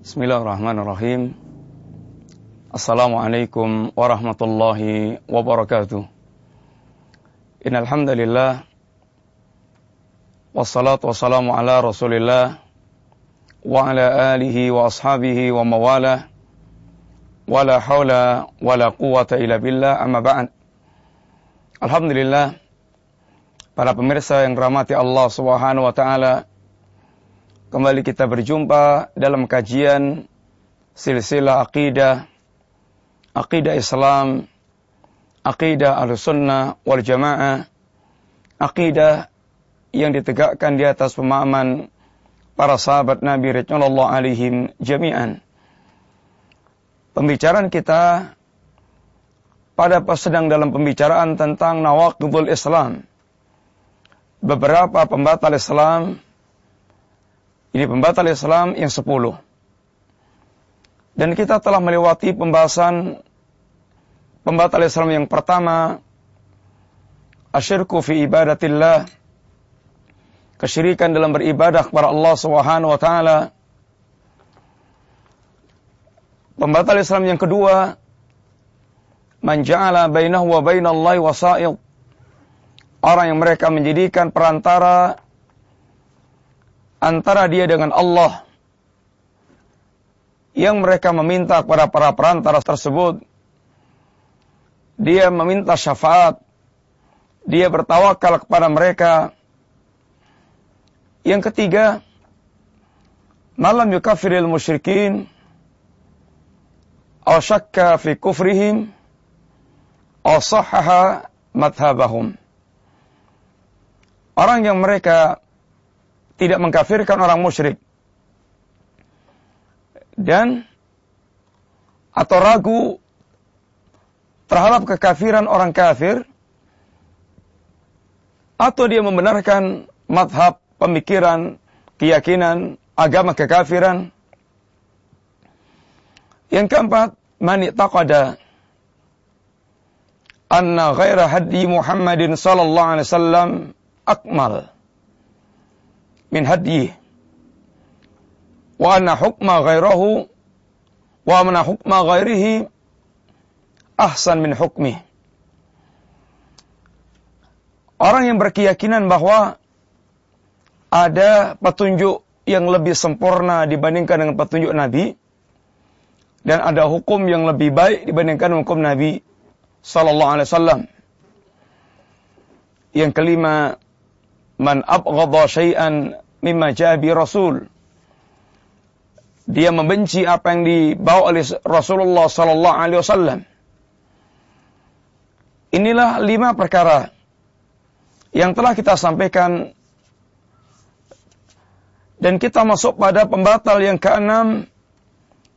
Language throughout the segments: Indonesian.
Bismillahirrahmanirrahim. Assalamualaikum warahmatullahi wabarakatuh. Innal hamdalillah wassalatu wassalamu ala Rasulillah wa ala alihi wa ashabihi wa mawala wala haula wala quwata illa billah amma ba'd. Alhamdulillah para pemirsa yang rahmati Allah Subhanahu wa taala Kembali kita berjumpa dalam kajian silsilah akidah, akidah Islam, akidah al-sunnah wal jamaah, akidah yang ditegakkan di atas pemahaman para sahabat Nabi Rasulullah alaihim jami'an. Pembicaraan kita pada sedang dalam pembicaraan tentang nawaqidul Islam. Beberapa pembatal Islam ini pembatal Islam yang sepuluh. Dan kita telah melewati pembahasan pembatal Islam yang pertama, asyirku fi ibadatillah, kesyirikan dalam beribadah kepada Allah Subhanahu wa taala. Pembatal Islam yang kedua, man ja'ala bainahu wa bainallahi wasa'id. Orang yang mereka menjadikan perantara antara dia dengan Allah yang mereka meminta kepada para perantara tersebut. Dia meminta syafaat. Dia bertawakal kepada mereka. Yang ketiga malam yukafiril musyrikin aw fi kufrihim aw sahaha madhabahum. Orang yang mereka tidak mengkafirkan orang musyrik dan atau ragu terhadap kekafiran orang kafir atau dia membenarkan madhab, pemikiran, keyakinan, agama kekafiran. Yang keempat, mani taqada anna ghaira haddi Muhammadin sallallahu alaihi wasallam akmal min hadyi wa anna hukma ghairahu wa anna hukma ghairihi ahsan min hukmi Orang yang berkeyakinan bahwa ada petunjuk yang lebih sempurna dibandingkan dengan petunjuk Nabi dan ada hukum yang lebih baik dibandingkan hukum Nabi sallallahu alaihi wasallam. Yang kelima, man abghadha syai'an mimma jabi rasul. Dia membenci apa yang dibawa oleh Rasulullah sallallahu alaihi wasallam. Inilah lima perkara yang telah kita sampaikan. Dan kita masuk pada pembatal yang keenam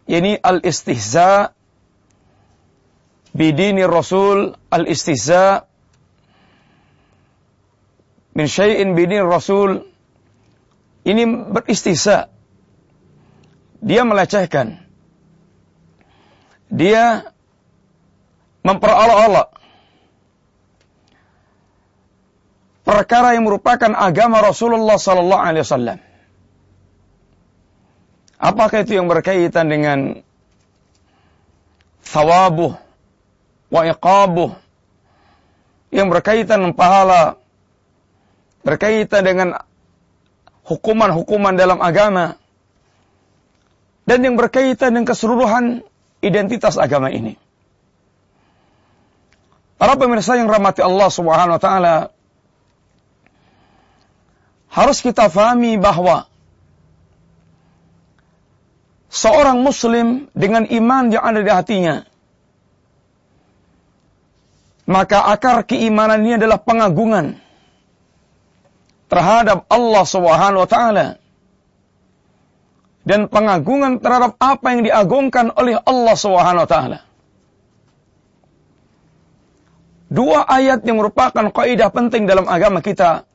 yakni al-istihza bidini Rasul. Al-istihza min syai'in bidin Rasul ini beristisa. Dia melecehkan. Dia memperolok-olok perkara yang merupakan agama Rasulullah sallallahu alaihi wasallam. Apakah itu yang berkaitan dengan thawabuh wa iqabuh yang berkaitan dengan pahala berkaitan dengan hukuman-hukuman dalam agama dan yang berkaitan dengan keseluruhan identitas agama ini. Para pemirsa yang rahmati Allah Subhanahu wa taala harus kita fahami bahwa seorang muslim dengan iman yang ada di hatinya maka akar keimanan ini adalah pengagungan terhadap Allah Subhanahu wa taala dan pengagungan terhadap apa yang diagungkan oleh Allah Subhanahu wa taala. Dua ayat yang merupakan kaidah penting dalam agama kita.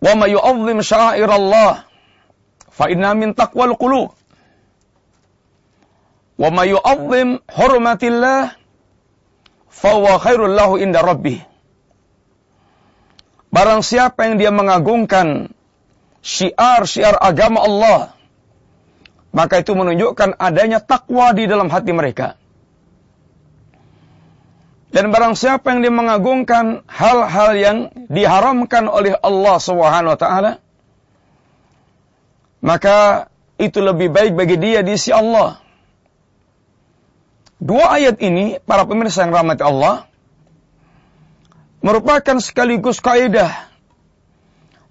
Wa may yu'azzim sya'airallah fa inna min taqwal qulub. Wa may yu'azzim hurmatillah fa huwa khairul lahu inda rabbih. Barang siapa yang dia mengagungkan syiar-syiar agama Allah, maka itu menunjukkan adanya takwa di dalam hati mereka. Dan barang siapa yang dia mengagungkan hal-hal yang diharamkan oleh Allah Subhanahu wa taala, maka itu lebih baik bagi dia di sisi Allah. Dua ayat ini, para pemirsa yang rahmati Allah, merupakan sekaligus kaidah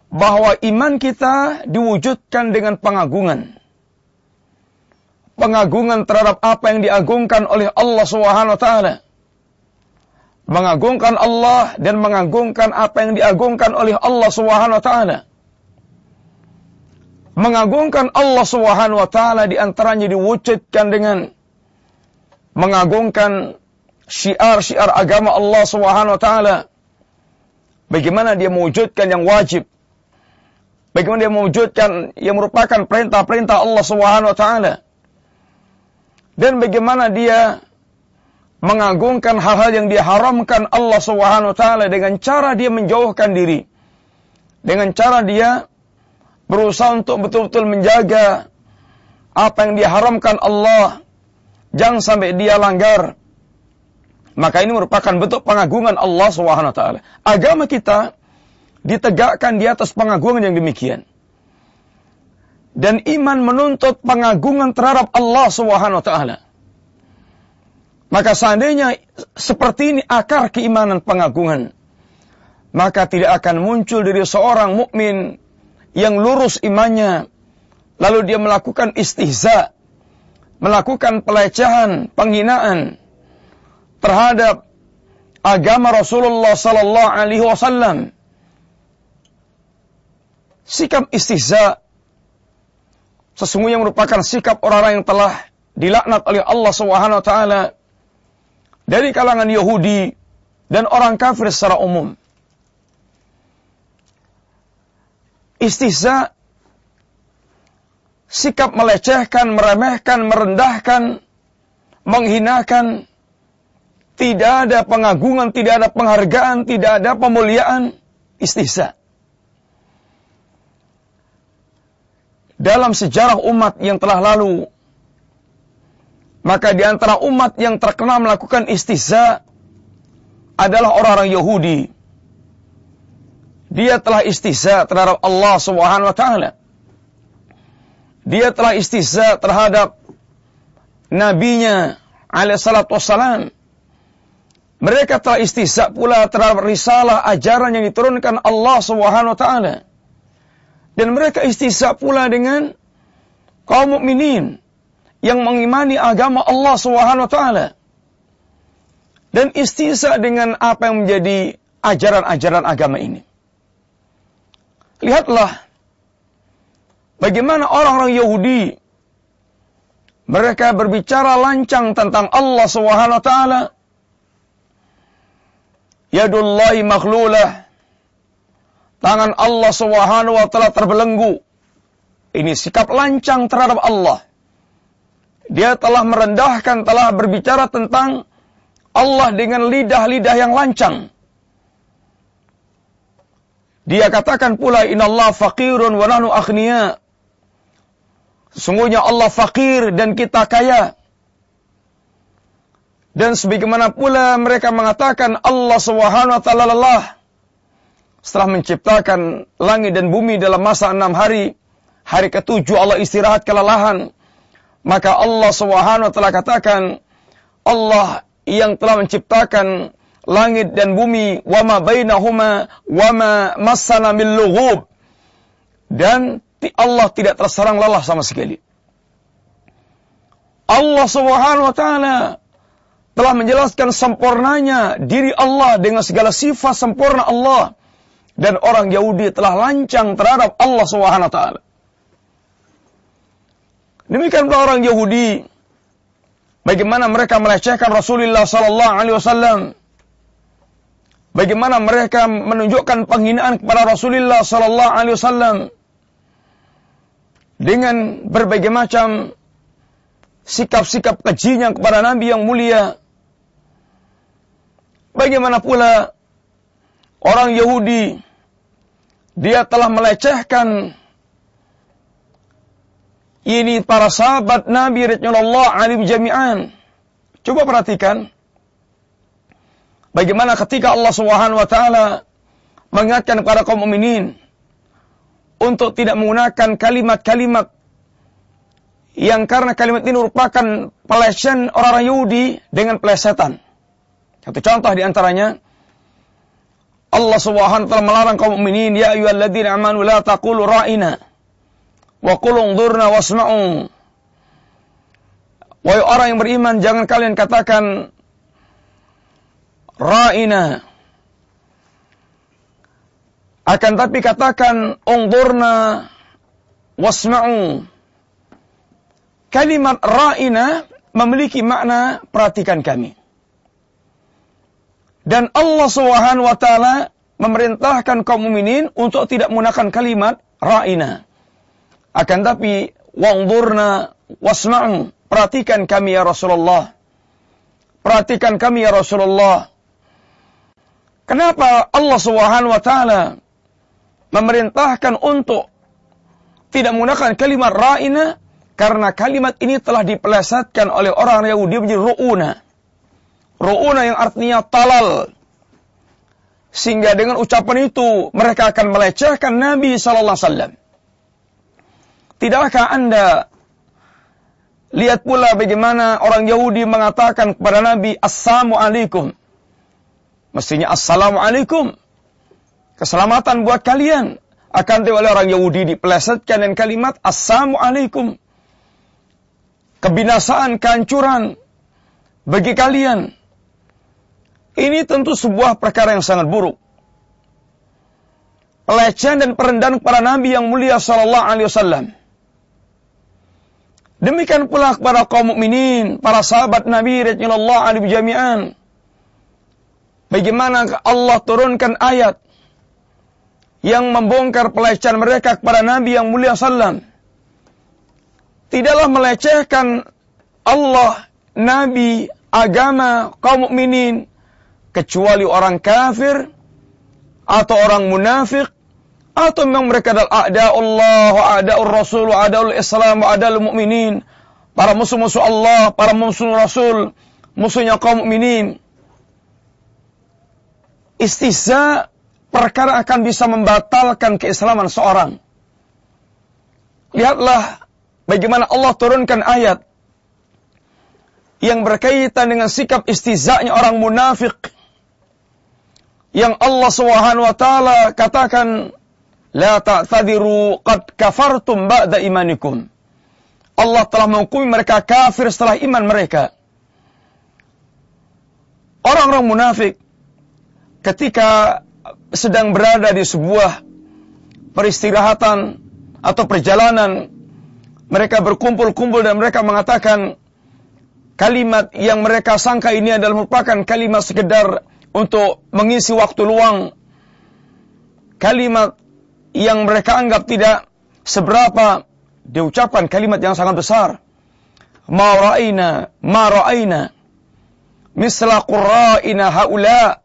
bahwa iman kita diwujudkan dengan pengagungan. Pengagungan terhadap apa yang diagungkan oleh Allah Subhanahu wa taala mengagungkan Allah dan mengagungkan apa yang diagungkan oleh Allah Subhanahu wa taala. Mengagungkan Allah Subhanahu wa taala di antaranya diwujudkan dengan mengagungkan syiar-syiar agama Allah Subhanahu wa taala. Bagaimana dia mewujudkan yang wajib? Bagaimana dia mewujudkan yang merupakan perintah-perintah Allah Subhanahu wa taala? Dan bagaimana dia mengagungkan hal-hal yang diharamkan Allah Subhanahu wa taala dengan cara dia menjauhkan diri. Dengan cara dia berusaha untuk betul-betul menjaga apa yang diharamkan Allah jangan sampai dia langgar. Maka ini merupakan bentuk pengagungan Allah Subhanahu wa taala. Agama kita ditegakkan di atas pengagungan yang demikian. Dan iman menuntut pengagungan terhadap Allah Subhanahu wa taala. Maka seandainya seperti ini akar keimanan pengagungan, maka tidak akan muncul dari seorang mukmin yang lurus imannya, lalu dia melakukan istihza, melakukan pelecehan, penghinaan terhadap agama Rasulullah sallallahu alaihi wasallam. Sikap istihza sesungguhnya merupakan sikap orang-orang yang telah dilaknat oleh Allah Subhanahu wa taala dari kalangan Yahudi dan orang kafir secara umum. Istihza sikap melecehkan, meremehkan, merendahkan, menghinakan, tidak ada pengagungan, tidak ada penghargaan, tidak ada pemuliaan, istihza. Dalam sejarah umat yang telah lalu, maka di antara umat yang terkenal melakukan istihza adalah orang-orang Yahudi. Dia telah istihza terhadap Allah Subhanahu wa taala. Dia telah istihza terhadap nabinya alaihi salatu wassalam. Mereka telah istihza pula terhadap risalah ajaran yang diturunkan Allah taala. Dan mereka istihza pula dengan kaum mukminin yang mengimani agama Allah taala dan istisa dengan apa yang menjadi ajaran-ajaran agama ini. Lihatlah bagaimana orang-orang Yahudi mereka berbicara lancang tentang Allah taala. Yadullahi makhlulah. Tangan Allah Subhanahu wa taala terbelenggu. Ini sikap lancang terhadap Allah. Dia telah merendahkan, telah berbicara tentang Allah dengan lidah-lidah yang lancang. Dia katakan pula inallah faqirun wa nahnu akhniya. Sesungguhnya Allah fakir dan kita kaya. Dan sebagaimana pula mereka mengatakan Allah Subhanahu wa taala lelah setelah menciptakan langit dan bumi dalam masa enam hari. Hari ketujuh Allah istirahat kelelahan. Maka Allah Subhanahu wa taala katakan Allah yang telah menciptakan langit dan bumi wa ma bainahuma wa ma massana min lughub dan Allah tidak terserang lelah sama sekali. Allah Subhanahu wa taala telah menjelaskan sempurnanya diri Allah dengan segala sifat sempurna Allah dan orang Yahudi telah lancang terhadap Allah Subhanahu taala. Demikian pula orang Yahudi. Bagaimana mereka melecehkan Rasulullah sallallahu alaihi wasallam. Bagaimana mereka menunjukkan penghinaan kepada Rasulullah sallallahu alaihi wasallam dengan berbagai macam sikap-sikap kejinya kepada Nabi yang mulia. Bagaimana pula orang Yahudi dia telah melecehkan Ini para sahabat Nabi Rasulullah alim jami'an. Coba perhatikan. Bagaimana ketika Allah Subhanahu wa taala mengingatkan kepada kaum mukminin untuk tidak menggunakan kalimat-kalimat yang karena kalimat ini merupakan pelecehan orang-orang Yahudi dengan pelesetan. Satu contoh di antaranya Allah Subhanahu wa taala melarang kaum mukminin ya ayyuhalladzina amanu la taqulu ra'ina wa qul unzurna wasma'u. Wahai orang yang beriman jangan kalian katakan ra'ina akan tapi katakan unzurna wasma'u. Kalimat ra'ina memiliki makna perhatikan kami. Dan Allah Subhanahu wa taala memerintahkan kaum mukminin untuk tidak menggunakan kalimat ra'ina. Akan tapi wangdurna wasma'u. Perhatikan kami ya Rasulullah. Perhatikan kami ya Rasulullah. Kenapa Allah Subhanahu wa taala memerintahkan untuk tidak menggunakan kalimat ra'ina? Karena kalimat ini telah dipelesetkan oleh orang Yahudi menjadi ru'una. Ru'una yang artinya talal. Sehingga dengan ucapan itu mereka akan melecehkan Nabi Sallallahu Alaihi Wasallam. Tidakkah Anda lihat pula bagaimana orang Yahudi mengatakan kepada Nabi Assalamualaikum. Mestinya Assalamualaikum. Keselamatan buat kalian. Akan oleh orang Yahudi dipelesetkan dengan kalimat Assalamualaikum. Kebinasaan, kehancuran bagi kalian. Ini tentu sebuah perkara yang sangat buruk. Pelecehan dan perendahan kepada Nabi yang mulia sallallahu alaihi wasallam. Demikian pula kepada kaum mukminin, para sahabat Nabi radhiyallahu anhu jami'an. Bagaimana Allah turunkan ayat yang membongkar pelecehan mereka kepada Nabi yang mulia sallam. Tidaklah melecehkan Allah, Nabi, agama, kaum mukminin kecuali orang kafir atau orang munafik atau memang mereka adalah ada Allah, ada Rasul, ada Islam, ada mukminin, para musuh-musuh Allah, para musuh Rasul, musuhnya kaum mukminin. Istiza perkara akan bisa membatalkan keislaman seorang. Lihatlah bagaimana Allah turunkan ayat yang berkaitan dengan sikap istizanya orang munafik yang Allah Subhanahu wa taala katakan la ta'tadiru qad kafartum ba'da imanikum. Allah telah menghukumi mereka kafir setelah iman mereka. Orang-orang munafik ketika sedang berada di sebuah peristirahatan atau perjalanan mereka berkumpul-kumpul dan mereka mengatakan kalimat yang mereka sangka ini adalah merupakan kalimat sekedar untuk mengisi waktu luang. Kalimat yang mereka anggap tidak seberapa diucapkan kalimat yang sangat besar. Ma ra'ina ma ra'ina misla qurra'ina haula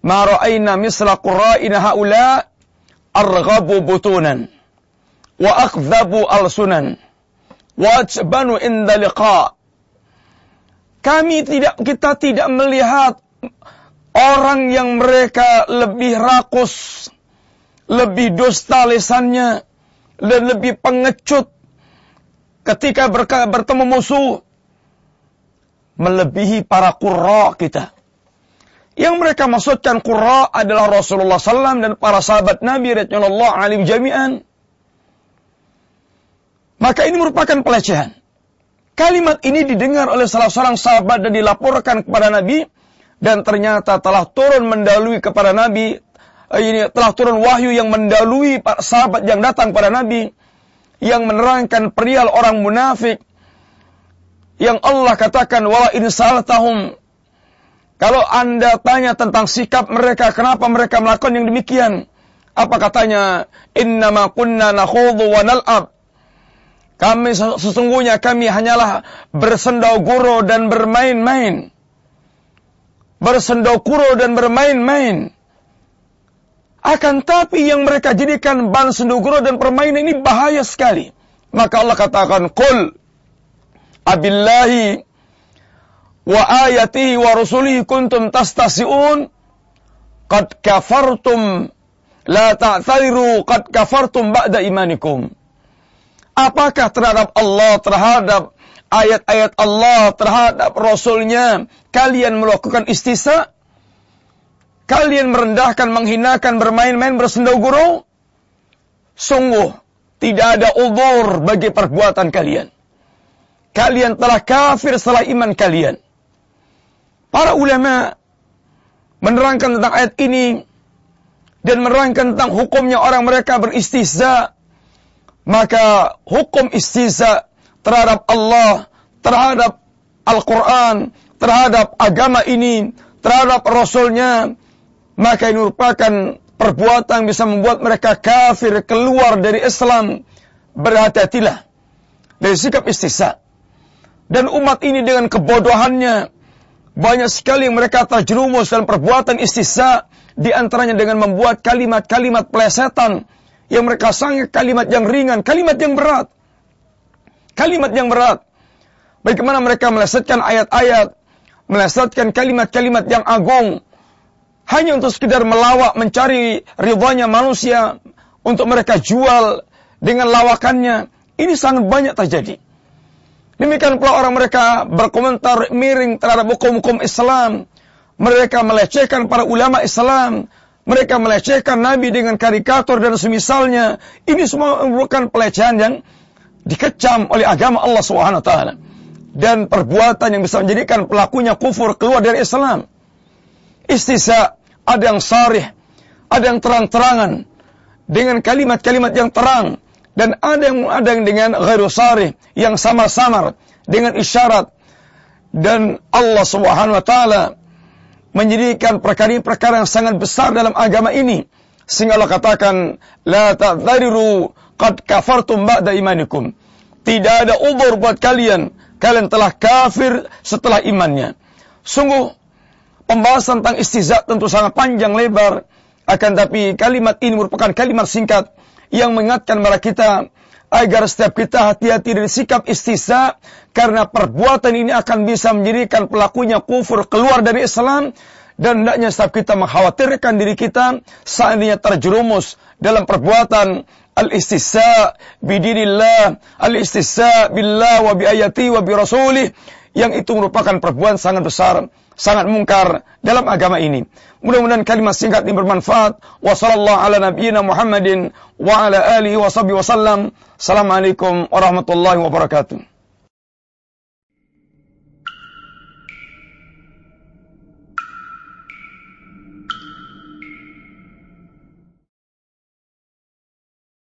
ma ra'ina misla qurra'ina haula arghabu butunan wa akdhabu alsunan wa ajbanu inda liqa. Kami tidak kita tidak melihat Orang yang mereka lebih rakus, lebih dusta lisannya, dan lebih pengecut ketika bertemu musuh, melebihi para kurra kita. Yang mereka maksudkan kurra adalah Rasulullah SAW dan para sahabat Nabi Rasulullah alim jami'an. Maka ini merupakan pelecehan. Kalimat ini didengar oleh salah seorang sahabat dan dilaporkan kepada Nabi dan ternyata telah turun mendalui kepada Nabi eh, ini telah turun wahyu yang mendalui para sahabat yang datang pada Nabi yang menerangkan perihal orang munafik yang Allah katakan wala in tahum kalau Anda tanya tentang sikap mereka kenapa mereka melakukan yang demikian? Apa katanya? Innama kunna nakhudhu wa nal'ab. Kami sesungguhnya kami hanyalah bersendau guru dan bermain-main bersendokuro dan bermain-main. Akan tapi yang mereka jadikan ban sendokuro dan permainan ini bahaya sekali. Maka Allah katakan, Qul abillahi wa ayatihi wa rusulihi kuntum tastasi'un qad kafartum la ta'thariru qad kafartum ba'da imanikum. Apakah terhadap Allah, terhadap ayat-ayat Allah, terhadap Rasulnya, kalian melakukan istisa? Kalian merendahkan, menghinakan, bermain-main, bersendau gurau? Sungguh, tidak ada uzur bagi perbuatan kalian. Kalian telah kafir setelah iman kalian. Para ulama menerangkan tentang ayat ini dan menerangkan tentang hukumnya orang mereka beristihza maka hukum istiza terhadap Allah, terhadap Al-Quran, terhadap agama ini, terhadap Rasulnya, maka ini merupakan perbuatan yang bisa membuat mereka kafir keluar dari Islam. Berhati-hatilah dari sikap istiza. Dan umat ini dengan kebodohannya, banyak sekali mereka terjerumus dalam perbuatan istiza, di antaranya dengan membuat kalimat-kalimat plesetan, yang mereka sangat kalimat yang ringan, kalimat yang berat. Kalimat yang berat. Bagaimana mereka melesetkan ayat-ayat, melesetkan kalimat-kalimat yang agung, hanya untuk sekedar melawak, mencari ridhonya manusia, untuk mereka jual dengan lawakannya. Ini sangat banyak terjadi. Demikian pula orang mereka berkomentar miring terhadap hukum-hukum Islam. Mereka melecehkan para ulama Islam. Mereka melecehkan Nabi dengan karikatur dan semisalnya. Ini semua merupakan pelecehan yang dikecam oleh agama Allah SWT. Dan perbuatan yang bisa menjadikan pelakunya kufur keluar dari Islam. Istisa ada yang sarih, ada yang terang-terangan dengan kalimat-kalimat yang terang dan ada yang ada yang dengan ghairu sarih yang samar-samar dengan isyarat dan Allah Subhanahu wa taala menjadikan perkara-perkara yang sangat besar dalam agama ini. Sehingga Allah katakan, La ta'dhariru qad kafartum ba'da imanikum. Tidak ada ubur buat kalian. Kalian telah kafir setelah imannya. Sungguh, pembahasan tentang istizat tentu sangat panjang lebar. Akan tapi kalimat ini merupakan kalimat singkat yang mengingatkan kepada kita agar setiap kita hati-hati dari sikap istiza karena perbuatan ini akan bisa menjadikan pelakunya kufur keluar dari Islam dan hendaknya setiap kita mengkhawatirkan diri kita seandainya terjerumus dalam perbuatan al-istisa bidinillah, al-istisa billah wa bi ayati wa bi rasulih yang itu merupakan perbuatan sangat besar, sangat mungkar dalam agama ini. Mudah-mudahan kalimat singkat ini bermanfaat. Wa sallallahu ala nabiyyina Muhammadin wa ala alihi wasallam. Assalamualaikum warahmatullahi wabarakatuh.